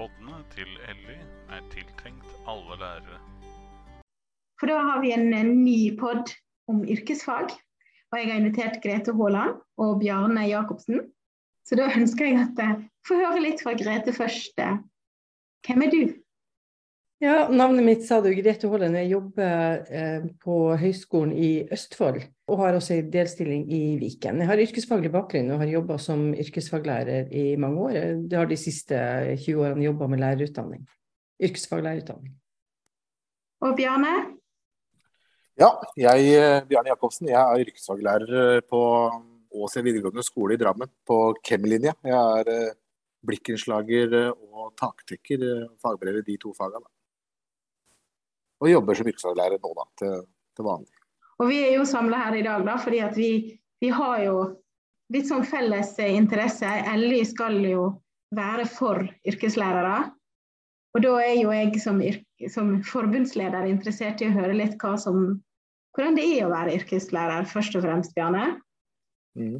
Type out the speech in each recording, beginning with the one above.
Poddene til Elly er tiltenkt alle lærere. For da har vi en, ny pod om yrkesfag. Og jeg har invitert Grete Haaland og Bjarne Jacobsen. Så da ønsker jeg at jeg får høre litt fra Grete først. Hvem er du? Ja, Navnet mitt sa du, Grete Haaland. Jeg jobber eh, på Høgskolen i Østfold og har også en delstilling i Viken. Jeg har yrkesfaglig bakgrunn og har jobba som yrkesfaglærer i mange år. Jeg har de siste 20 årene jobba med lærerutdanning. Yrkesfaglærerutdanning. Og Bjarne? Ja, jeg Bjarne Jacobsen. Jeg er yrkesfaglærer på Åse videregående skole i Drammen, på KEM-linja. Jeg er eh, blikkenslager og taktekker, fagbrevet i de to fagene og jobber som yrkesfaglærer nå, da, til, til, vanlig. Og Vi er jo samla her i dag da, fordi at vi, vi, har jo litt sånn felles interesse. LI skal jo være for yrkeslærere. Og da er jo jeg som, som forbundsleder interessert i å høre litt som, hvordan det er å være yrkeslærer, først og fremst, Bjarne. Mm.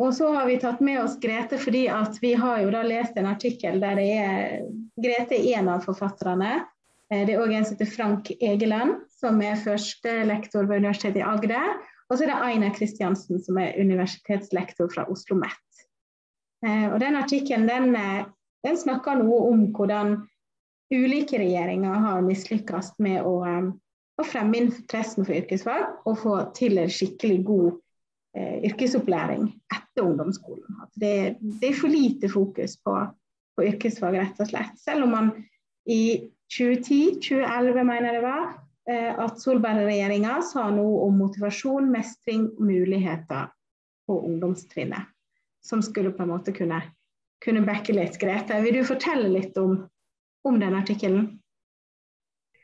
Og så har vi tatt med oss Grete fordi vi har jo da lest en artikkel der det er Grete er en av forfatterne. Eh, det er òg en som heter Frank Egeland, som er førstelektor ved Universitetet i Agder. Og så er det Aina Kristiansen, som er universitetslektor fra Oslo OsloMet. Eh, og den Artikkelen den, eh, den, snakker noe om hvordan ulike regjeringer har mislykkes med å, å, fremme interessen for yrkesfag og få til en skikkelig god eh, yrkesopplæring etter ungdomsskolen. Det, det, er for lite fokus på, på yrkesfag, rett og slett. Selv om man i 2010-2011, mener jeg det var, eh, at Solberg-regjeringa sa noe om motivasjon, mestring og muligheter på ungdomstrinnet. Som skulle på en måte kunne, kunne backe litt. Grete, vil du fortelle litt om, om den artikkelen?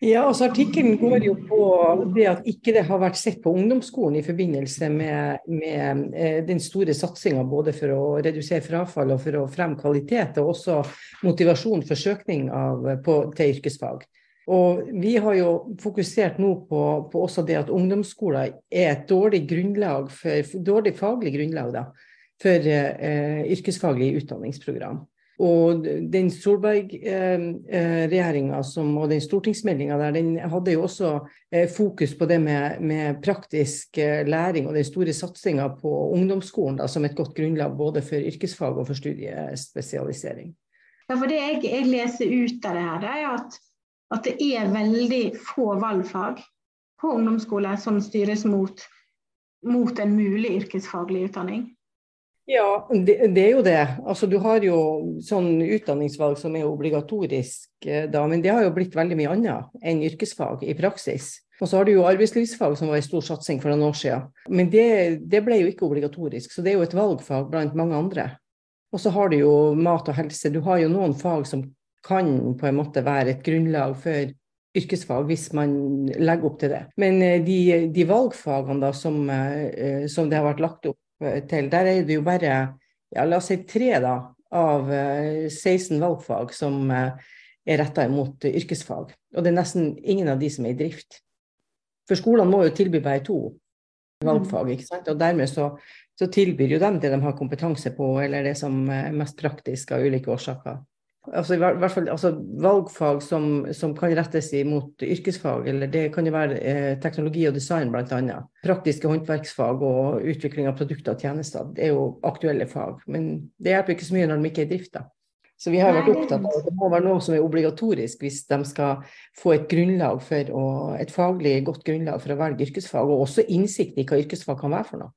Ja, altså Artikkelen går jo på det at ikke det har vært sett på ungdomsskolen i forbindelse med, med eh, den store satsinga både for å redusere frafall og for å fremme kvalitet, og også motivasjon for søkning av, på, til yrkesfag. Og Vi har jo fokusert nå på, på også det at ungdomsskoler er et dårlig, grunnlag for, dårlig faglig grunnlag da, for eh, yrkesfaglig utdanningsprogram. Og den Solberg-regjeringa og den stortingsmeldinga der, den hadde jo også eh, fokus på det med, med praktisk eh, læring og den store satsinga på ungdomsskolen da, som et godt grunnlag både for yrkesfag og for studiespesialisering. Ja, for Det jeg, jeg leser ut av det her, det er at, at det er veldig få valgfag på ungdomsskole som styres mot, mot en mulig yrkesfaglig utdanning. Ja, det, det, er jo det. Altså, du har jo sånn utdanningsvalg som er obligatorisk, eh, da, men det har jo blitt veldig mye annet enn yrkesfag i praksis. Og så har du jo arbeidslivsfag som var en stor satsing for noen år siden. Men det, det, ble jo ikke obligatorisk, så det er jo et valgfag blant mange andre. Og så har du jo mat og helse. Du har jo noen fag som kan på en måte være et grunnlag for yrkesfag hvis man legger opp til det. Men eh, de, de valgfagene da som, eh, som det har vært lagt opp til. Der er det jo bare ja, la oss si tre da, av 16 eh, valgfag som eh, er retta mot yrkesfag. Og det er nesten ingen av de som er i drift. For skolene må jo tilby bare to valgfag, ikke sant? og dermed så, så tilbyr jo dem det de har kompetanse på, eller det som er mest praktisk av ulike årsaker altså, i hvert fall, altså, valgfag som, som, kan rettes imot yrkesfag, eller det kan jo være eh, teknologi og design bl.a. Praktiske håndverksfag og utvikling av produkter og tjenester det er jo aktuelle fag. Men det hjelper ikke så mye når de ikke er i drift. da. Så vi har vært opptatt av at det må være noe som er obligatorisk hvis de skal få et grunnlag for å, et faglig godt grunnlag for å velge yrkesfag, og også innsikt i hva yrkesfag kan være for noe.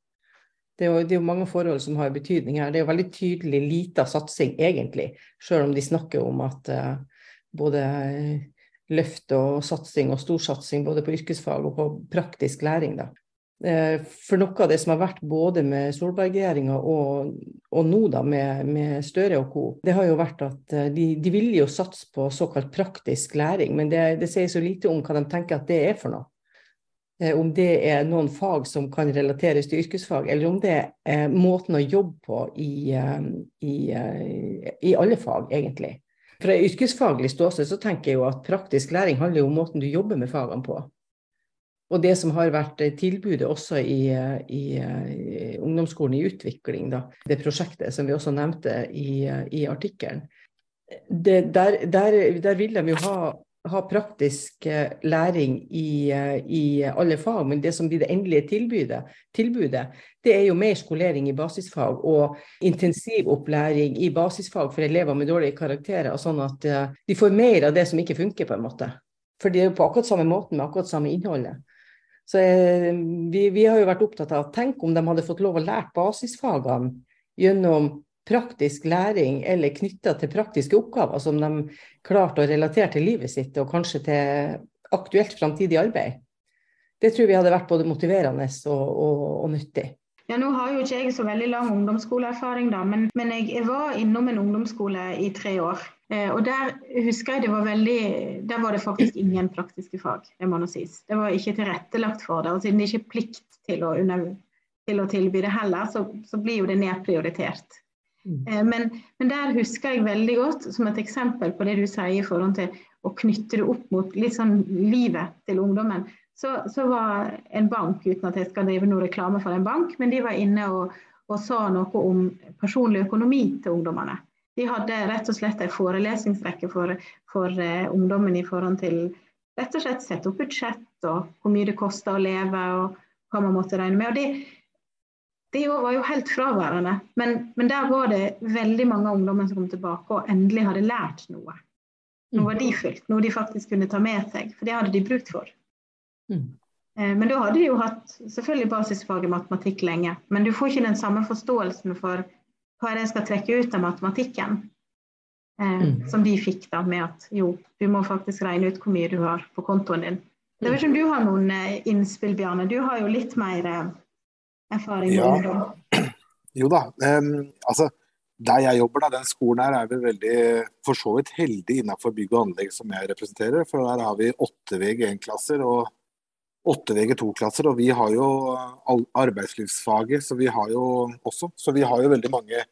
Det er, jo, det er, jo, mange forhold som har betydning her. Det er jo veldig tydelig lita satsing, egentlig. Selv om de snakker om at uh, både løft og satsing og storsatsing både på yrkesfag og på praktisk læring. Da. Uh, for noe av det som har vært både med Solberg-regjeringa og, og, nå da med, med, Støre og co., det har jo vært at de, de vil jo satse på såkalt praktisk læring, men det, det sier så lite om hva de tenker at det er for noe. Eh, om det er noen fag som kan relateres til yrkesfag, eller om det er eh, måten å jobbe på i, eh, i, i alle fag, egentlig. Fra yrkesfaglig ståsted så tenker jeg jo at praktisk læring handler jo om måten du jobber med fagene på. Og det som har vært tilbudet også i, i ungdomsskolen i utvikling, da, det prosjektet som vi også nevnte i, i artikkelen, der, der, der, vil de jo ha, ha praktisk eh, læring i, eh, i, alle fag, men det som blir det endelige tilbudet, tilbudet, det er jo mer skolering i basisfag og intensivopplæring i basisfag for elever med dårlige karakterer, sånn at de får mer av det som ikke funker, på en måte. For det er jo på akkurat samme måten med akkurat samme innholdet. Så vi, vi, har jo vært opptatt av Tenk om de hadde fått lov å lære basisfagene gjennom praktisk læring eller knytta til praktiske oppgaver som de klarte å relatere til livet sitt og kanskje til aktuelt framtidig arbeid. Det tror vi hadde vært både motiverende og, og, og nyttig. Ja, Nå har jo ikke jeg så veldig lang ungdomsskoleerfaring, da, men, men jeg, var innom en ungdomsskole i tre år. Eh, og Der husker jeg det var veldig, der var det faktisk ingen praktiske fag, det må nå sies. Det var ikke tilrettelagt for det. og Siden det ikke er plikt til å, under, til å tilby det heller, så, så, blir jo det nedprioritert. Mm. Eh, men, men, der husker jeg veldig godt, som et eksempel på det du sier i forhold til å knytte det opp mot litt sånn livet til ungdommen så, så, var en bank, uten at jeg skal drive noe reklame for en bank, men de var inne og, og sa noe om personlig økonomi til ungdommene. De hadde rett og slett en forelesningsrekke for, for uh, ungdommen i forhold til rett og slett sette opp budsjett og hvor mye det koster å leve og hva man måtte regne med. Og det, det var jo helt fraværende. Men, men, der var det veldig mange ungdommer som kom tilbake og endelig hadde lært noe. Noe verdifullt, noe de faktisk kunne ta med seg. For det hadde de brukt for. Mm. Eh, men da hadde de jo hatt selvfølgelig basisfaget matematikk lenge. Men du får ikke den samme forståelsen for hva det skal trekke ut av matematikken. Eh, mm. Som de fikk da med at jo, du må faktisk regne ut hvor mye du har på kontoen din. Jeg vet ikke om du har noen eh, innspill, Bjarne. Du har jo litt mer eh, erfaring ja. Jo da. Um, altså, der jeg jobber, da, den skolen her er vi veldig for så vidt heldig innenfor bygg og anlegg som jeg representerer. For der har vi åtte VG1-klasser og åtte VG2-klasser, og vi har jo arbeidslivsfaget, så vi har jo også. Så vi har jo veldig mange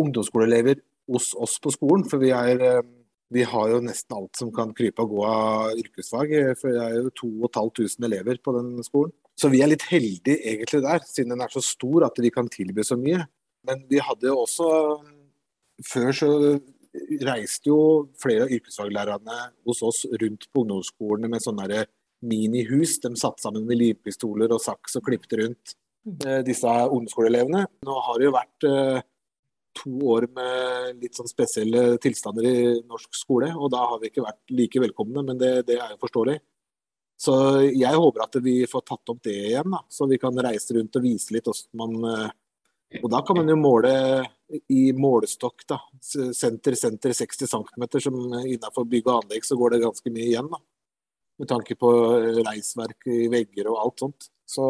ungdomsskoleelever hos oss på skolen. For vi, er, vi har jo nesten alt som kan krype og gå av yrkesfag. For det er jo 2500 elever på den skolen. Så vi er litt heldige egentlig der, siden den er så stor at vi kan tilby så mye. Men vi hadde jo også Før så reiste jo flere av yrkesfaglærerne hos oss rundt på ungdomsskolene med sånne minihus. De satt sammen med livpistoler og saks og klippet rundt eh, disse ungdomsskoleelevene. Nå har det jo vært eh, to år med litt sånn spesielle tilstander i norsk skole, og da har vi ikke vært like velkomne, men det, det er jo forståelig. Så jeg håper at vi får tatt opp det igjen, da, så vi kan reise rundt og vise litt hvordan man eh, Og da kan man jo måle i målestokk, da. Senter, senter 60 cm, som innenfor bygg og anlegg så går det ganske mye igjen. da med tanke på eh, reisverk i vegger og alt sånt. Så,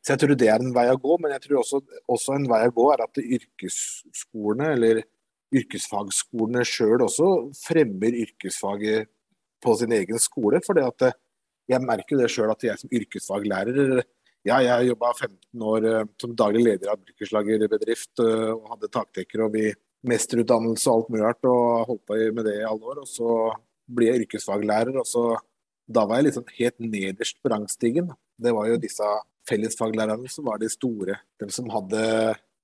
så, jeg tror det er en vei å gå, men jeg tror også, også en vei å gå er at yrkesskolene, eller yrkesfagskolene sjøl også, fremmer yrkesfaget på sin egen skole. For eh, jeg merker det sjøl at jeg som yrkesfaglærer ja, jeg jobba 15 år eh, som daglig leder av brukerslagerbedrift og hadde taktekker og vi mesterutdannelse og alt mulig rart og holdt på med det i alle år. Og så ble jeg yrkesfaglærer, og så da var jeg liksom helt nederst på rangstigen. Det var jo disse fellesfaglærerne som var de store. De som hadde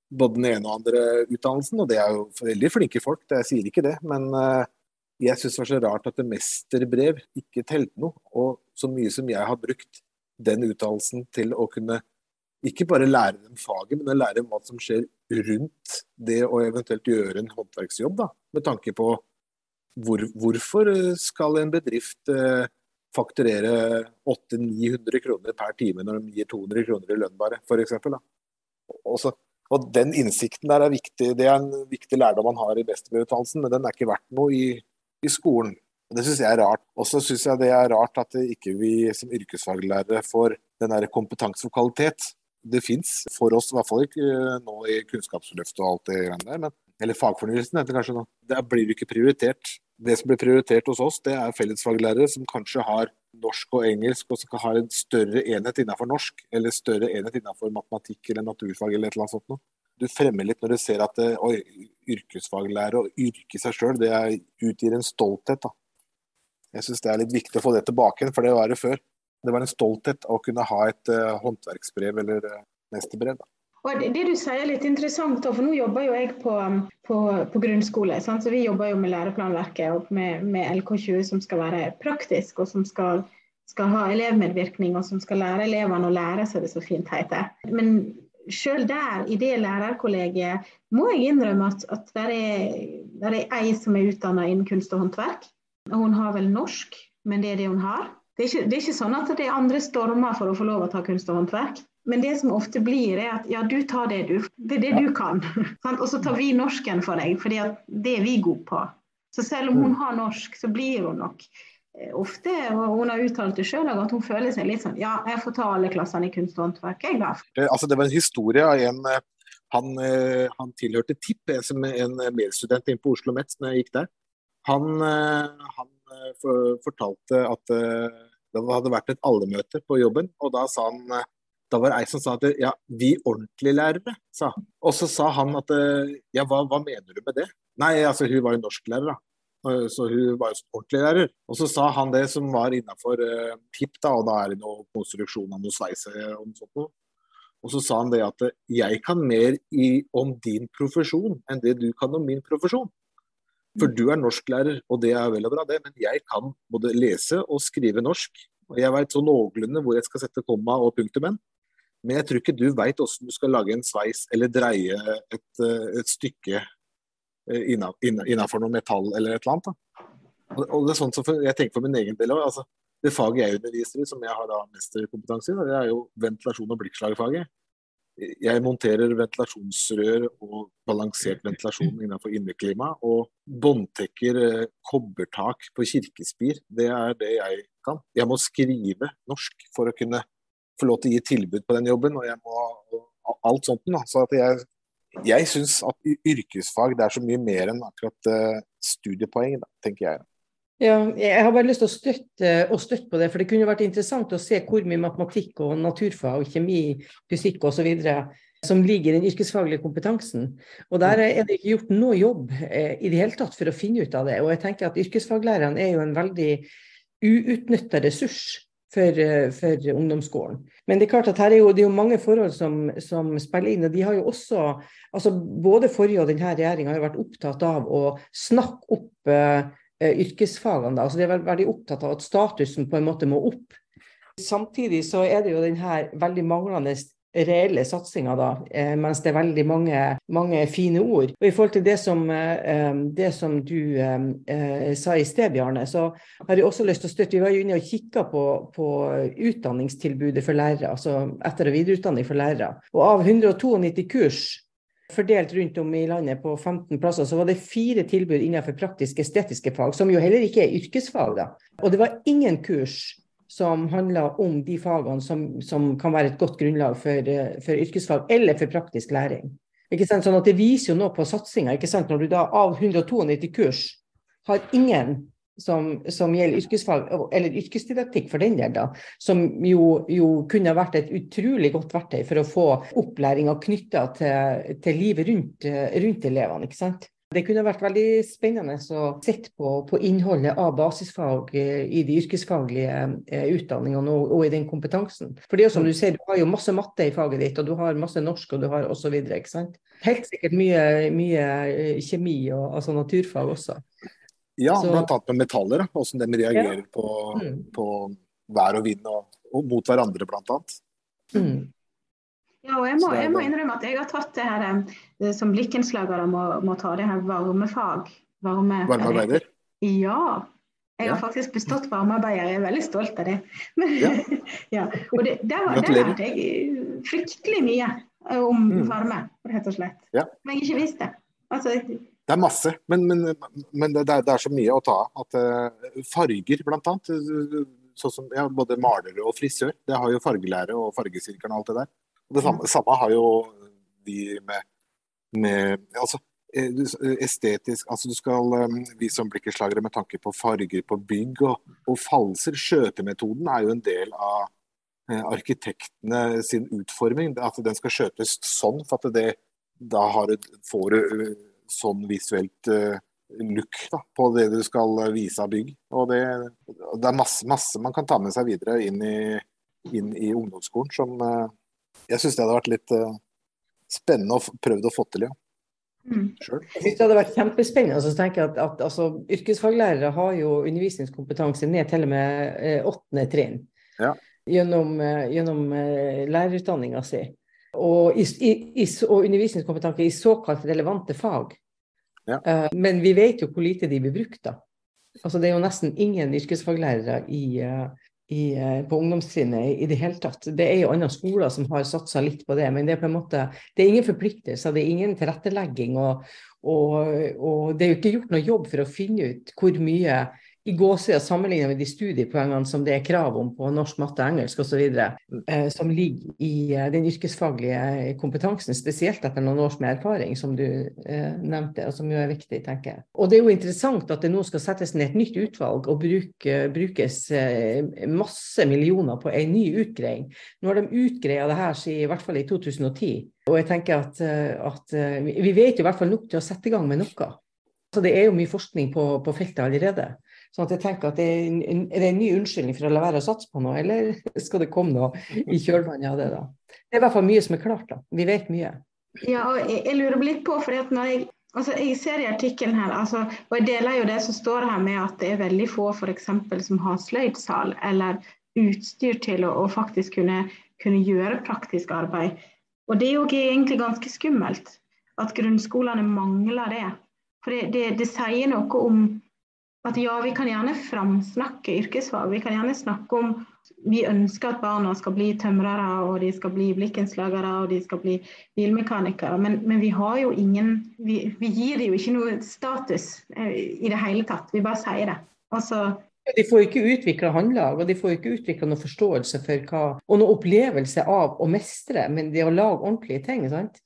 både den ene og andre utdannelsen. Og det er jo veldig flinke folk, det, jeg sier ikke det. Men uh, jeg syns det var så rart at det mesterbrev ikke telte noe. Og så mye som jeg har brukt den uttalelsen til å kunne ikke bare lære dem faget, men å lære dem hva som skjer rundt det å eventuelt gjøre en håndverksjobb. da, Med tanke på hvor, hvorfor skal en bedrift eh, fakturere 800-900 kroner per time når de gir 200 kroner i lønn bare, f.eks. Og, og den innsikten der er viktig. Det er en viktig lærdom man har i bestebeutdannelsen, men den er ikke verdt noe i, i skolen. Det syns jeg er rart. Og så syns jeg det er rart at ikke vi som yrkesfaglærere får den der kompetanse for kvalitet. Det fins for oss, i hvert fall ikke nå i Kunnskapsløftet og alt det greiene der, men, eller fagfornyelsen heter det kanskje nå. Det blir ikke prioritert det som blir prioritert hos oss, det er fellesfaglærere som kanskje har norsk og engelsk, og som har en større enhet innenfor norsk, eller større enhet innenfor matematikk eller naturfag eller et eller annet sånt Du fremmer litt når du ser at det, oi, yrkesfaglærer og yrke i seg sjøl, det utgir en stolthet. da. Jeg syns det er litt viktig å få det tilbake igjen, for det var det før. Det var en stolthet å kunne ha et uh, håndverksbrev eller uh, mesterbrev. Da. Og det, det du sier er litt interessant, for nå jobber jo jeg på, på, på grunnskole. Sant? Så vi jobber jo med læreplanverket og med, med LK20 som skal være praktisk, og som skal, skal, ha elevmedvirkning, og som skal lære elevene å lære seg det så fint heter. Men selv der, i det lærerkollegiet, må jeg innrømme at, at det er, der er ei som er utdanna innen kunst og håndverk. Hun har vel norsk, men det er det hun har. Det er, ikke, det er ikke sånn at det er andre stormer for å få lov å ta kunst og håndverk. Men det som ofte blir, er at ja, du tar det du. Det det du kan. og så tar vi norsken for deg, for det er vi gode på. Så selv om hun har norsk, så blir hun nok ofte, og hun har uttalt det sjøl, at hun føler seg litt sånn Ja, jeg får ta alle klassene i kunst og håndverk, jeg da. Eh, altså, det var en historie av en eh, han, han tilhørte TIP, som en medstudent inne på Oslo Met når jeg gikk der. Han, han fortalte at det hadde vært et allemøte på jobben, og da sa han da var det ei som sa at ja, vi ordentlige lærere, sa Og så sa han at ja, hva, hva, mener du med det? Nei, altså hun var jo norsklærer, da. Så hun var jo sportlærer. lærer. Og så sa han det som var innafor eh, PIP, da, og da er det noe konstruksjon av noe sveise og noe sånt noe. Og så sa han det at jeg kan mer i, om din profesjon enn det du kan om min profesjon. For du er norsklærer, og det er vel og bra, det, men jeg kan både lese og skrive norsk. Og jeg veit så noenlunde hvor jeg skal sette komma og punktum hen. Men jeg tror ikke du veit hvordan du skal lage en sveis eller dreie et, eh, et stykke eh, innafor noe metall eller et eller annet. Da. Og det er sånn som for, Jeg tenker for min egen del òg. Altså, det faget jeg underviser i, som jeg har da mesterkompetanse i, det er jo ventilasjon og blikkslagfaget. Jeg monterer ventilasjonsrør og balansert ventilasjon innenfor inneklima. Og båndtekker eh, kobbertak på kirkespir. Det er det jeg kan. Jeg må skrive norsk for å kunne få lov til å gi tilbud på den jobben. og jeg må alt sånt. Da. Så at jeg, jeg syns at yrkesfag det er så mye mer enn akkurat uh, studiepoeng, tenker jeg. Ja, jeg har bare lyst til å støtte, å støtte, på det, for det kunne vært interessant å se hvor mye matematikk og naturfag, og kjemi, fysikk osv. som ligger i den yrkesfaglige kompetansen. Og Der er det ikke gjort noe jobb eh, i det hele tatt for å finne ut av det. Og jeg tenker at Yrkesfaglærerne er jo en veldig uutnytta ressurs for, for, ungdomsskolen. Men det er klart at her er jo, det er jo mange forhold som, som, spiller inn. og de har jo også, altså Både forrige og denne regjeringa har jo vært opptatt av å snakke opp uh, yrkesfagene. Da. altså De er veldig opptatt av at statusen på en måte må opp. Samtidig så er det jo denne veldig manglende reelle satsinger, da, eh, mens det er veldig mange, mange, fine ord. Og I forhold til det som, eh, det som du eh, sa i sted, Bjarne, så har jeg også lyst til å støtte Vi var jo inne og kikka på, på, utdanningstilbudet for lærere, altså etter- og videreutdanning for lærere. Og av 192 kurs fordelt rundt om i landet på 15 plasser, så var det fire tilbud innenfor praktisk-estetiske fag, som jo heller ikke er yrkesfag. da. Og det var ingen kurs som handler om de fagene som, som kan være et godt grunnlag for, eh, for, yrkesfag eller for praktisk læring. Sånn at Det viser jo noe på satsinga. Når du da av 192 kurs har ingen som, som, gjelder yrkesfag, eller yrkesdidaktikk for den del, da, som jo, jo, kunne vært et utrolig godt verktøy for å få opplæringa knytta til, til, livet rundt, rundt elevene. ikke sant? Det kunne vært veldig spennende å se på, på innholdet av basisfag eh, i de yrkesfaglige eh, utdanningene og, og, i den kompetansen. For det er jo som du ser, du har jo masse matte i faget ditt, og du har masse norsk og du har osv. Helt sikkert mye, mye, eh, kjemi og altså naturfag også. Ja, bl.a. med metaller. Hvordan de reagerer ja. på, mm. på, vær og vind og, og mot hverandre, blant annet. Mm. Ja, og jeg må, jeg må, innrømme at jeg har tatt det her eh, som blikkenslagere må, må ta det her varmefag. Varme, Varmearbeider? Ja. Jeg har faktisk bestått varmearbeider, jeg er veldig stolt av det. Men, ja. ja. Og det, der, der lærte jeg fryktelig mye eh, om mm. varme, rett og slett. Ja. Men jeg ikke visste. Altså, det er masse, men, men, men det, er, det, er, så mye å ta av. uh, farger, blant annet. Sånn som ja, både malere og frisør. Det har jo fargelære og fargesirkelen og alt det der. Det samme, samme har jo vi med, med altså, eh, estetisk altså du skal eh, Vi som blikkenslagere med tanke på farger på bygg og, og falser. Skjøtemetoden er jo en del av eh, arkitektene sin utforming. At den skal skjøtes sånn, for at det, da har du, får du sånn visuelt look da, på det du skal vise av bygg. Og det, det er masse, masse, man kan ta med seg videre inn i, inn i ungdomsskolen som jeg syns det hadde vært litt, uh, spennende og prøvd å få til, ja. Mm. Sure. Jeg synes det hadde vært kjempespennende. Så tenker jeg at, at altså, Yrkesfaglærere har jo undervisningskompetanse ned til og med eh, åttende trinn Ja. gjennom, eh, gjennom eh, lærerutdanninga si. Og, i, i, og undervisningskompetanse i såkalt relevante fag. Ja. Eh, men vi vet jo hvor lite de blir brukt, da. Altså, det er jo nesten ingen yrkesfaglærere i, eh, i, eh, på ungdomstrinnet i, det hele tatt. Det er jo andre skoler som har satsa litt på det, men det er på en måte det er ingen forpliktelser, det er ingen tilrettelegging. Og, og, og det er jo ikke gjort noe jobb for å finne ut hvor mye i gåsida sammenlignet med de studiepoengene som det er krav om på norsk, matte, engelsk osv., eh, som ligger i eh, den yrkesfaglige kompetansen, spesielt etter noen års med erfaring, som du eh, nevnte, og som jo er viktig, tenker jeg. Og det er jo interessant at det nå skal settes ned et nytt utvalg og bruke, brukes eh, masse millioner på en ny utgreiing. Nå har de utgreia det her i hvert fall i 2010. Og jeg tenker at, at vi vet jo i hvert fall nok til å sette i gang med noe. Så det er jo mye forskning på, på feltet allerede. Sånn at jeg tenker at det er, en, er det en ny unnskyldning for å la være å satse på noe, eller skal det komme noe i kjølvannet av det? da? Det er i hvert fall mye som er klart. da. Vi vet mye. Ja, og jeg, lurer litt på, for når jeg, altså jeg ser i artikkelen her, altså, og jeg deler jo det som står her med at det er veldig få for eksempel, som har sløydsal eller utstyr til å, å faktisk kunne, kunne gjøre praktisk arbeid. Og det er jo egentlig ganske skummelt at grunnskolene mangler det. For det, det, det sier noe om at ja, vi kan gjerne framsnakke yrkesfag. Vi kan gjerne snakke om vi ønsker at barna skal bli tømrere, og de skal bli blikkenslagere og de skal bli bilmekanikere. Men, men vi har jo ingen vi, vi, gir dem jo ikke noe status eh, i det hele tatt. Vi bare sier det. Altså, de får ikke utvikla håndlag, og de får ikke utvikla noen forståelse for hva Og noen opplevelse av å mestre, men det å lage ordentlige ting. sant?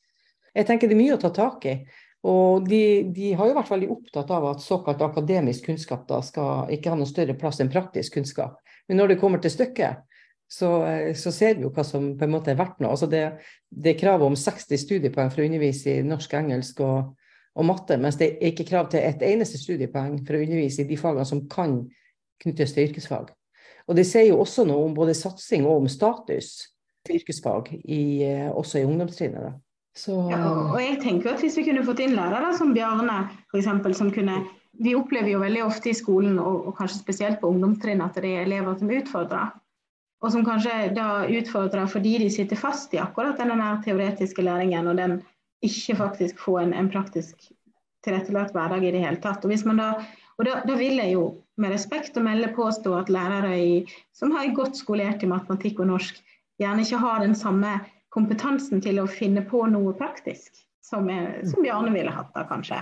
Jeg tenker det er mye å ta tak i. Og de, de, har jo vært veldig opptatt av at såkalt akademisk kunnskap da skal ikke ha noe større plass enn praktisk kunnskap. Men når det kommer til stykket, så, så ser vi jo hva som på en måte er verdt noe. Altså det, det er krav om 60 studiepoeng for å undervise i norsk, engelsk og, og matte, mens det er ikke krav til et eneste studiepoeng for å undervise i de fagene som kan knyttes til yrkesfag. Og det sier jo også noe om både satsing og om status til yrkesfag, i, også i ungdomstrinnet. da. Så... Ja, og jeg tenker at Hvis vi kunne fått inn lærere som Bjarne, for eksempel, som kunne Vi opplever jo veldig ofte i skolen, og, og kanskje spesielt på ungdomstrinnet, at det er elever som utfordrer. Og som kanskje da utfordrer fordi de sitter fast i akkurat denne teoretiske læringen, og den ikke faktisk får en, en praktisk tilrettelagt hverdag i det hele tatt. Og, hvis man da, og da, da, vil jeg jo med respekt å melde påstå at lærere i, som har godt skolert i matematikk og norsk, gjerne ikke har den samme kompetansen til å finne på noe praktisk, som, er, som Bjarne ville hatt da, kanskje?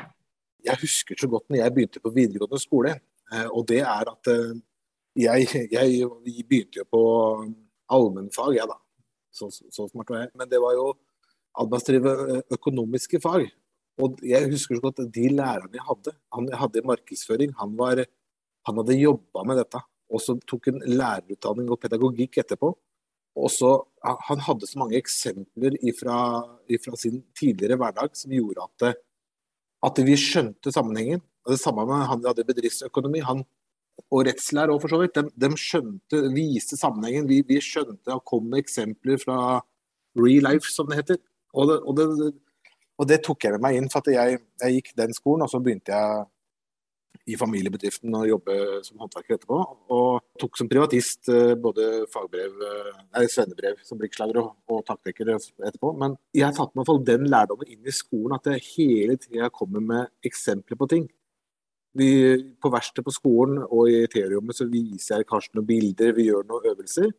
Jeg husker så godt når jeg begynte på videregående skole, eh, og det er at eh, jeg, jeg begynte jo på allmennfag, jeg da. Så, så smart var jeg. Men det var jo administrative eh, økonomiske fag. Og jeg husker så godt de lærerne jeg hadde, han hadde markedsføring, han, var, han hadde jobba med dette. Og så tok en lærerutdanning og pedagogikk etterpå. Og så, Han hadde så mange eksempler fra sin tidligere hverdag som gjorde at, at, vi skjønte sammenhengen. Og Det samme med han hadde bedriftsøkonomi han, og rettslære for så vidt. De, de skjønte, viste sammenhengen. Vi, vi, skjønte og kom med eksempler fra real life, som det heter. Og det, og det, og det tok jeg med meg inn. for jeg, jeg gikk den skolen, og så begynte jeg i familiebedriften og jobbe som håndverker etterpå. Og tok som privatist eh, både fagbrev, eh, nei, svennebrev som blikkslager og, og taktekker etterpå. Men jeg har tatt meg fall den lærdommen inn i skolen at jeg hele tida kommer med eksempler på ting. Vi, på verkstedet på skolen og i teorierommet så viser jeg kanskje noen bilder, vi gjør noen øvelser.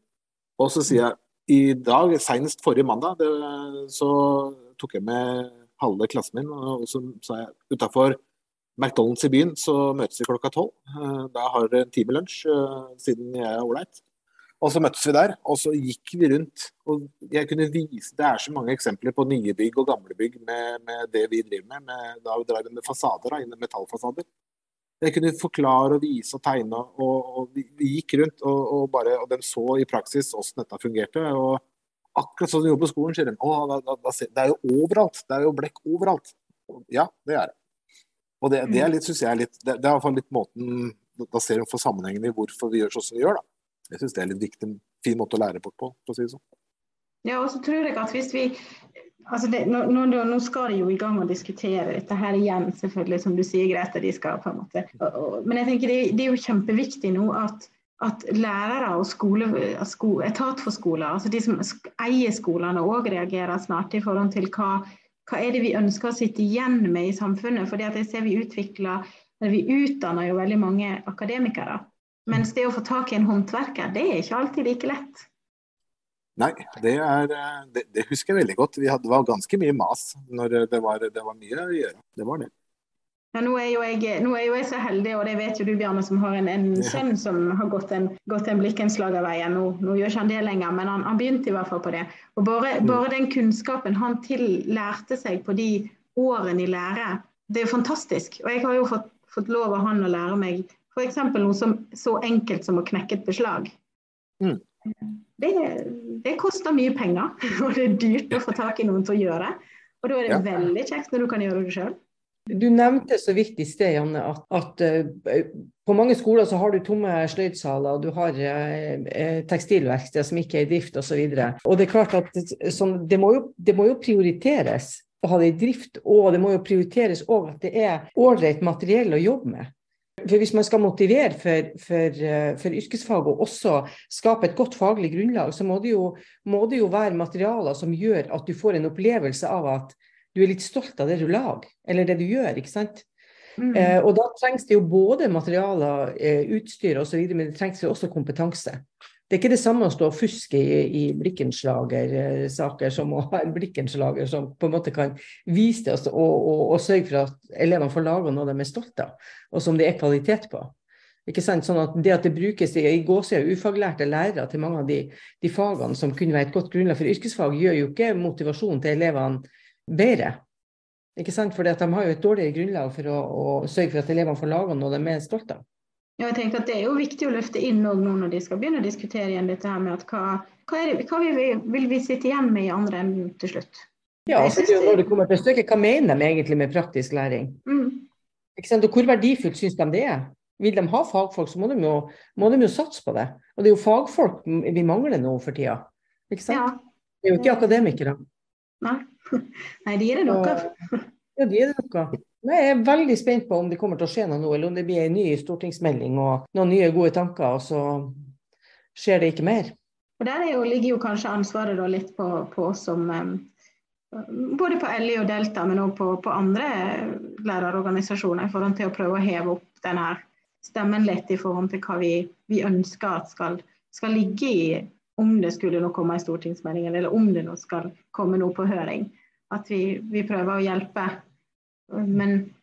Og så sier jeg i dag, senest forrige mandag, det, så tok jeg med halve klassen min og så sa jeg utafor McDonald's i byen, så møtes vi klokka tolv. Eh, da har dere en time lunsj, eh, siden jeg er ålreit. Og så møttes vi der, og så gikk vi rundt. og jeg kunne vise, Det er så mange eksempler på nye bygg og gamle bygg med, med det vi driver med. med da drar vi med fasader, da, metallfasader. Jeg kunne forklare og vise og tegne. og, og vi, vi, gikk rundt, og, og, bare, og de så i praksis hvordan dette fungerte. og Akkurat sånn de gjorde på skolen, sier de. Å, da, da, det er jo overalt. Det er jo blekk overalt. Ja, det er det. Og det, det er mm. litt, synes jeg er litt, det, det er i hvert fall litt måten Da ser hun for sammenhengen i hvorfor vi gjør sånn som vi gjør. da. Jeg syns det er litt viktig, en fin måte å lære bort på, for å si det sånn. Ja, og så tror jeg at hvis vi altså det, nå, nå, nå, skal de jo i gang med å diskutere dette her igjen, selvfølgelig, som du sier, Grete. de skal på en måte. Og, og, men jeg tenker det, det, er jo kjempeviktig nå at, at lærere og skole, sko, etat for skoler, altså de som eier skolene, òg reagerer snart i forhold til hva, hva er det vi ønsker å sitte igjen med i samfunnet. fordi at jeg ser vi utvikler, eller vi utdanner jo veldig mange akademikere. Mens det å få tak i en håndverker, det er ikke alltid like lett. Nei, det, er, det, det husker jeg veldig godt. Hadde, det var ganske mye mas når det var, det var, mye å gjøre. Det var det. Ja, nå, er jeg, nå, er jo jeg, så heldig, og det vet jo du Bjarne, som har en, en sønn som har gått en, gått en veien. Nå, nå gjør ikke han det lenger, men han, han, begynte i hvert fall på det. Og Bare, mm. bare den kunnskapen han tillærte seg på de årene i lære, det er jo fantastisk. Og jeg har jo fått, fått lov av han å lære meg F.eks. noe som, så enkelt som å knekke et beslag. Mm. Det, det, koster mye penger, og det er dyrt å få tak i noen til å gjøre. det. Og da er det ja. veldig kjekt når du kan gjøre det sjøl. Du nevnte så vidt i sted, Janne, at, at uh, på mange skoler så har du tomme sløydsaler, du har uh, tekstilverksteder som ikke er i drift osv. Og, og det er klart at sånn, det, må jo, det, må jo, prioriteres å ha det i drift, og det må jo prioriteres òg at det er ålreit materiell å jobbe med. For Hvis man skal motivere for, for, eh, for, yrkesfag og også skape et godt faglig grunnlag, så må det, jo, må det, jo, være materialer som gjør at du får en opplevelse av at du er litt stolt av det du lager, eller det du gjør. ikke sant? Mm. Eh, og da trengs det jo både materialer, eh, utstyr osv., men det trengs jo også kompetanse. Det er ikke det samme å stå og fuske i, i blikkenslagersaker som å ha en blikkenslager som på en måte kan vise det og, og, og sørge for at elevene får laga noe de er stolte av, og som det er kvalitet på. Ikke sant? Sånn at Det at det brukes i, i gåsehud ufaglærte lærere til mange av de, de, fagene som kunne være et godt grunnlag for yrkesfag, gjør jo ikke motivasjonen til elevene bedre. Ikke sant? For de har jo et dårligere grunnlag for å, å sørge for at elevene får laga noe de er stolte av. Ja, jeg tenker at Det er jo viktig å løfte inn nå når de skal begynne å diskutere igjen dette her med at hva, hva, det, hva vil, vi, vil, vi, sitte igjen med i andre enden til slutt. Ja, altså, når det kommer til stykket, Hva mener de egentlig med praktisk læring? Mm. Og Hvor verdifullt syns de det er? Vil de ha fagfolk, så må de, jo, må de, jo, satse på det. Og det er jo fagfolk vi mangler nå for tida. Ikke sant? Ja. Det er jo ikke akademikere. Nei, Nei de er det noe av. Ja, de er det noe. Nei, jeg er veldig spent på om det kommer til å skje noe nå, eller om det blir en ny stortingsmelding og noen nye gode tanker, og så skjer det ikke mer. Og Der jo, ligger jo kanskje ansvaret litt på, på oss som Både på LI og Delta, men òg på, på, andre lærerorganisasjoner, i forhold til å prøve å heve opp denne stemmen litt i forhold til hva vi, vi ønsker at skal, skal, ligge i om det skulle nå komme en stortingsmelding, eller om det nå skal komme noe på høring. At vi, vi prøver å hjelpe men,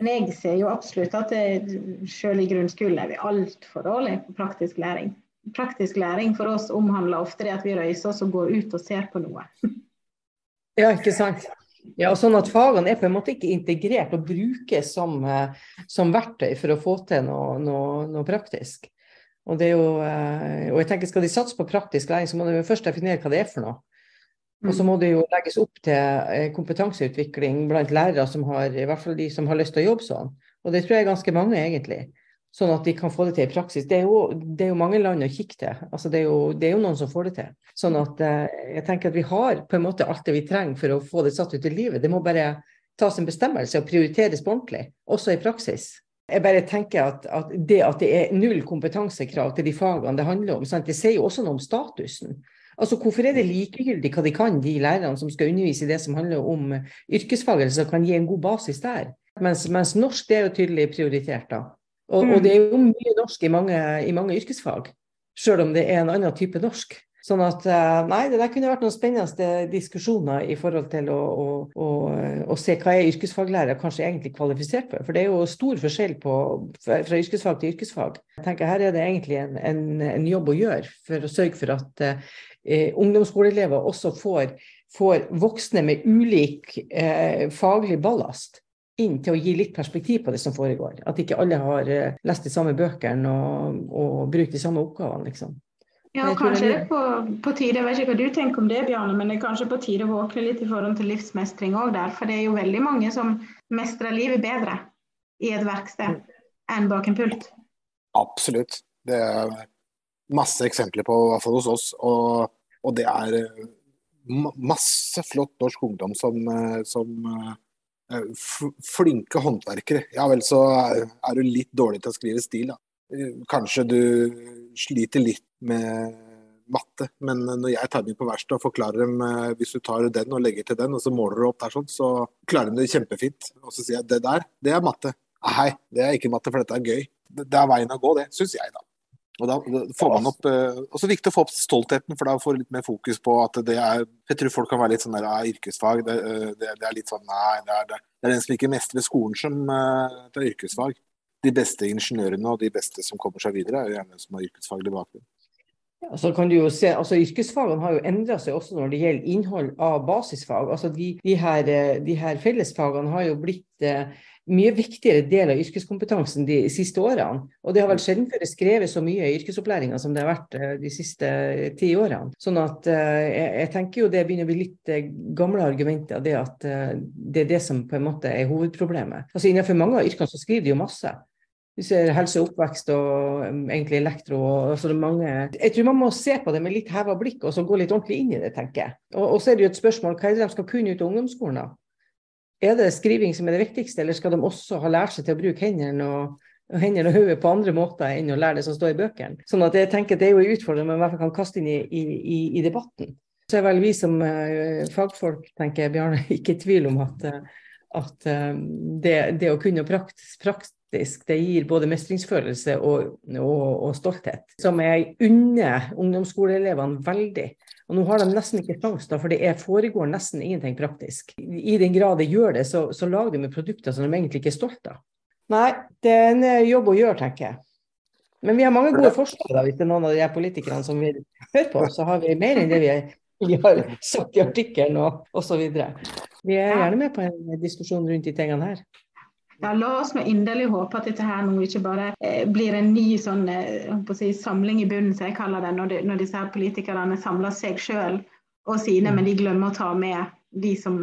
men, jeg ser jo absolutt at det, selv i grunnskolen er vi altfor dårlige på praktisk læring. Praktisk læring for oss omhandler ofte det at vi røyser oss og går ut og ser på noe. Ja, ikke sant. Ja, og sånn at Fagene er på en måte ikke integrert og brukes som, eh, som verktøy for å få til noe, noe, noe praktisk. Og, det er jo, eh, og jeg tenker Skal de satse på praktisk læring, så må de først definere hva det er for noe. Og så må det jo legges opp til eh, kompetanseutvikling blant lærere som har, i hvert fall de som har lyst til å jobbe sånn. Og det tror jeg er ganske mange, egentlig. Sånn at de kan få det til i praksis. Det er jo, det er jo mange land å kikke til. Altså det, er jo, det, er jo, noen som får det til. Sånn at eh, jeg tenker at vi har på en måte alt det vi trenger for å få det satt ut i livet. Det må bare tas en bestemmelse og prioriteres på ordentlig, også i praksis. Jeg bare tenker at, at, det at det er null kompetansekrav til de fagene det handler om, sant? det sier jo også noe om statusen. Altså, Hvorfor er det likegyldig hva de kan, de lærerne som skal undervise i det som handler om yrkesfag, eller som kan gi en god basis der? Mens, mens norsk det er jo tydelig prioritert. da. Og, mm. og, det er jo mye norsk i mange, i mange yrkesfag, selv om det er en annen type norsk. Sånn at eh, nei, det der kunne vært noen spennende diskusjoner i forhold til å, å, å, å se hva er yrkesfaglærer kanskje egentlig kvalifisert for. For det er jo stor forskjell på, fra yrkesfag til yrkesfag. Jeg tenker Her er det egentlig en, en, en jobb å gjøre for å sørge for at eh, ungdomsskoleelever også får, får, voksne med ulik eh, faglig ballast inn til å gi litt perspektiv på det som foregår. At ikke alle har eh, lest de samme bøkene og, og brukt de samme oppgavene, liksom. Ja, og kanskje det er på, på tide, jeg vet ikke hva du tenker om det, Bjarne, men det er kanskje på tide å våkne litt i forhold til livsmestring òg der. For det er jo veldig mange som mestrer livet bedre i et verksted enn bak en pult. Absolutt. Det er masse eksempler på, i hvert fall hos oss. Og Og det er eh, masse flott norsk ungdom som, eh, som eh, flinke håndverkere. Ja vel, så er du litt dårlig til å skrive stil, da. Kanskje du sliter litt med matte, men når jeg tar dem på verkstedet og forklarer dem hvis du tar den og legger til den, og så måler du opp der sånn, så klarer de det kjempefint. Og så sier jeg det der, det er matte. Nei, det er ikke matte, for dette er gøy. Det er veien å gå, det, syns jeg, da. Og da får man opp, eh, også viktig å få opp stoltheten, for da får du litt mer fokus på at det er Jeg tror folk kan være litt sånn der, ja, yrkesfag. Det, eh, det, det, er litt sånn Nei, det er, det, det er den som ikke mestrer skolen som tar yrkesfag. De beste ingeniørene og de beste som kommer seg videre, er jo gjerne som har yrkesfaglig bakgrunn. Ja, så kan du jo se, altså Yrkesfagene har jo endra seg også når det gjelder innhold av basisfag. altså De, de, her, de her, fellesfagene har jo blitt eh, mye viktigere del av yrkeskompetansen de siste årene. Og det har vel sjelden før skrevet så mye i yrkesopplæringa som det har vært eh, de siste ti årene. Sånn at eh, jeg, tenker jo det begynner å bli litt eh, gamle argumenter, det at det er det som på en måte er hovedproblemet. Altså Innenfor mange av yrkene så skriver de jo masse. Vi ser helse og oppvekst og um, egentlig elektro. Og, altså det er mange. Jeg tror man må se på det med litt heva blikk og så gå litt ordentlig inn i det, tenker jeg. Og, og så er det jo et spørsmål hva er det de skal kunne ut av ungdomsskolen. da? Er det skriving som er det viktigste, eller skal de også ha lært seg til å bruke hendene og, hendene og hodet på andre måter enn å lære det som står i bøkene? Sånn at jeg tenker Det er jo en utfordring man i hvert fall kan kaste inn i, i, i debatten. Så er vel vi som uh, fagfolk, tenker jeg, Bjarne, ikke i tvil om at, uh, at uh, det, det, å kunne praktisk, praktisk det gir både mestringsfølelse og, og, og stolthet, som jeg unner ungdomsskoleelevene veldig. Og nå har de nesten ikke sjanse, for det er, foregår nesten ingenting praktisk. I den grad det gjør det, så, så lager de med produkter som de egentlig ikke er stolte av. Nei, det er en eh, jobb å gjøre, tenker jeg. Men vi har mange gode forslag, da, hvis det er noen av de politikerne som vil høre på. Så har vi mer enn det vi, vi har sagt i artikkelen og osv. Vi er gjerne med på en diskusjon rundt de tingene her. Ja, La oss med inderlig håpe at dette her nå ikke bare eh, blir en ny sånn, eh, si, samling i bunnen, som jeg kaller det, når, de, når disse her politikerne samler seg sjøl og sine, men de glemmer å ta med de som,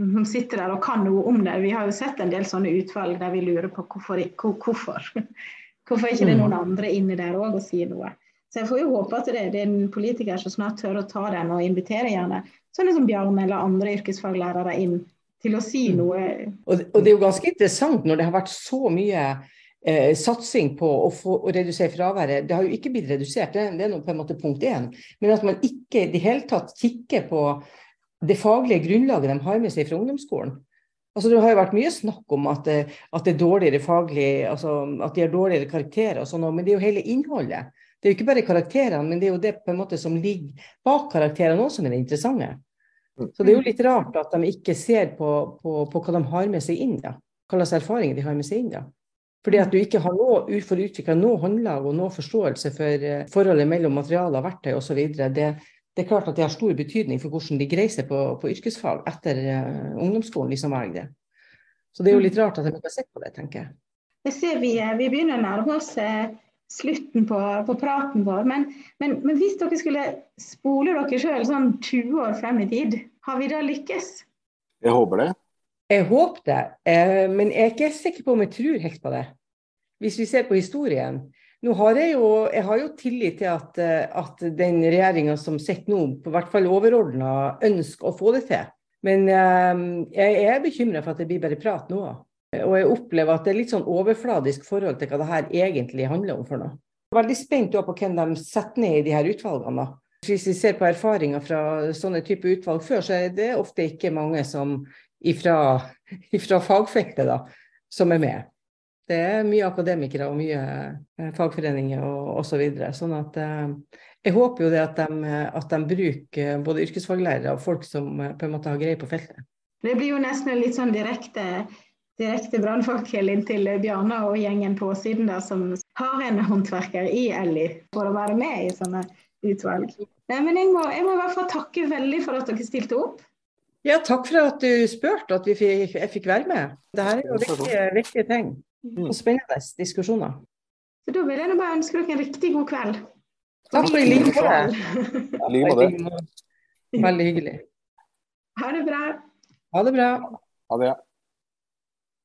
som, sitter der og kan noe om det. Vi har jo sett en del sånne utvalg der vi lurer på hvorfor. Hvorfor, hvorfor ikke det er noen mm. andre inni der òg og sier noe. Så jeg får jo håpe at det, det er en politiker som snart tør å ta den og invitere gjerne sånne som Bjarne eller andre yrkesfaglærere inn til å si mm. noe. Og, og, det er jo ganske interessant når det har vært så mye eh, satsing på å, få, å, redusere fraværet. Det har jo ikke blitt redusert, det, det er noe på en måte punkt én. Men at man ikke i det hele tatt kikker på det faglige grunnlaget de har med seg fra ungdomsskolen. Altså, det har jo vært mye snakk om at, at det er dårligere faglig, altså, at de har dårligere karakterer og sånn, men det er jo hele innholdet. Det er jo ikke bare karakterene, men det er jo det på en måte som ligger bak karakterene også som er det interessante. Mm. Så det er jo litt rart at de ikke ser på, på, på hva de har med seg inn, da. Hva slags erfaringer de har med seg inn, da. Fordi at du ikke har noe, for utvikla noe håndlag og noe forståelse for uh, forholdet mellom materialer, verktøy osv. Det, det er klart at det har stor betydning for hvordan de greier seg på, på yrkesfag etter uh, ungdomsskolen, de som velger det. Så det er jo litt rart at de ikke har sett på det, tenker jeg. Det ser vi, eh, vi begynner å nærme oss slutten på, på praten vår. Men, men, men, hvis dere skulle spole dere sjøl sånn 20 år frem i tid, har vi da lykkes? Jeg håper det. Jeg håper det, eh, men jeg er ikke sikker på om jeg tror helt på det. Hvis vi ser på historien. Nå har jeg jo, jeg har jo tillit til at, eh, at den regjeringa som sitter nå, på hvert fall overordna, ønsker å få det til. Men eh, jeg er bekymra for at det blir bare prat nå. Og jeg opplever at det er litt sånn overfladisk forhold til hva det her egentlig handler om for noe. Veldig spent på hvem de setter ned i de her utvalgene. Hvis vi ser på erfaringer fra sånne type utvalg før, så er det ofte ikke mange som ifra, ifra fagfeltet da, som er med. Det er mye akademikere og mye eh, fagforeninger og osv. Så videre. sånn at eh, jeg håper jo det at de, at de bruker både yrkesfaglærere og folk som eh, på en måte har greie på feltet. Det blir jo nesten litt sånn direkte, direkte brannfakkel inntil Bjarne og gjengen på siden der som har en håndverker i Elly for å være med i sånne utvalg. Nei, men jeg må, jeg må, i hvert fall takke veldig for at dere stilte opp. Ja, takk for at du spurte, at fikk, jeg fikk være med. Dette er jo viktige, viktige ting. Mm. Og spennende diskusjoner. Så Da vil jeg bare ønske dere en riktig god kveld. Takk for i like måte. Veldig hyggelig. Ha det bra. Ha det bra. Ha det.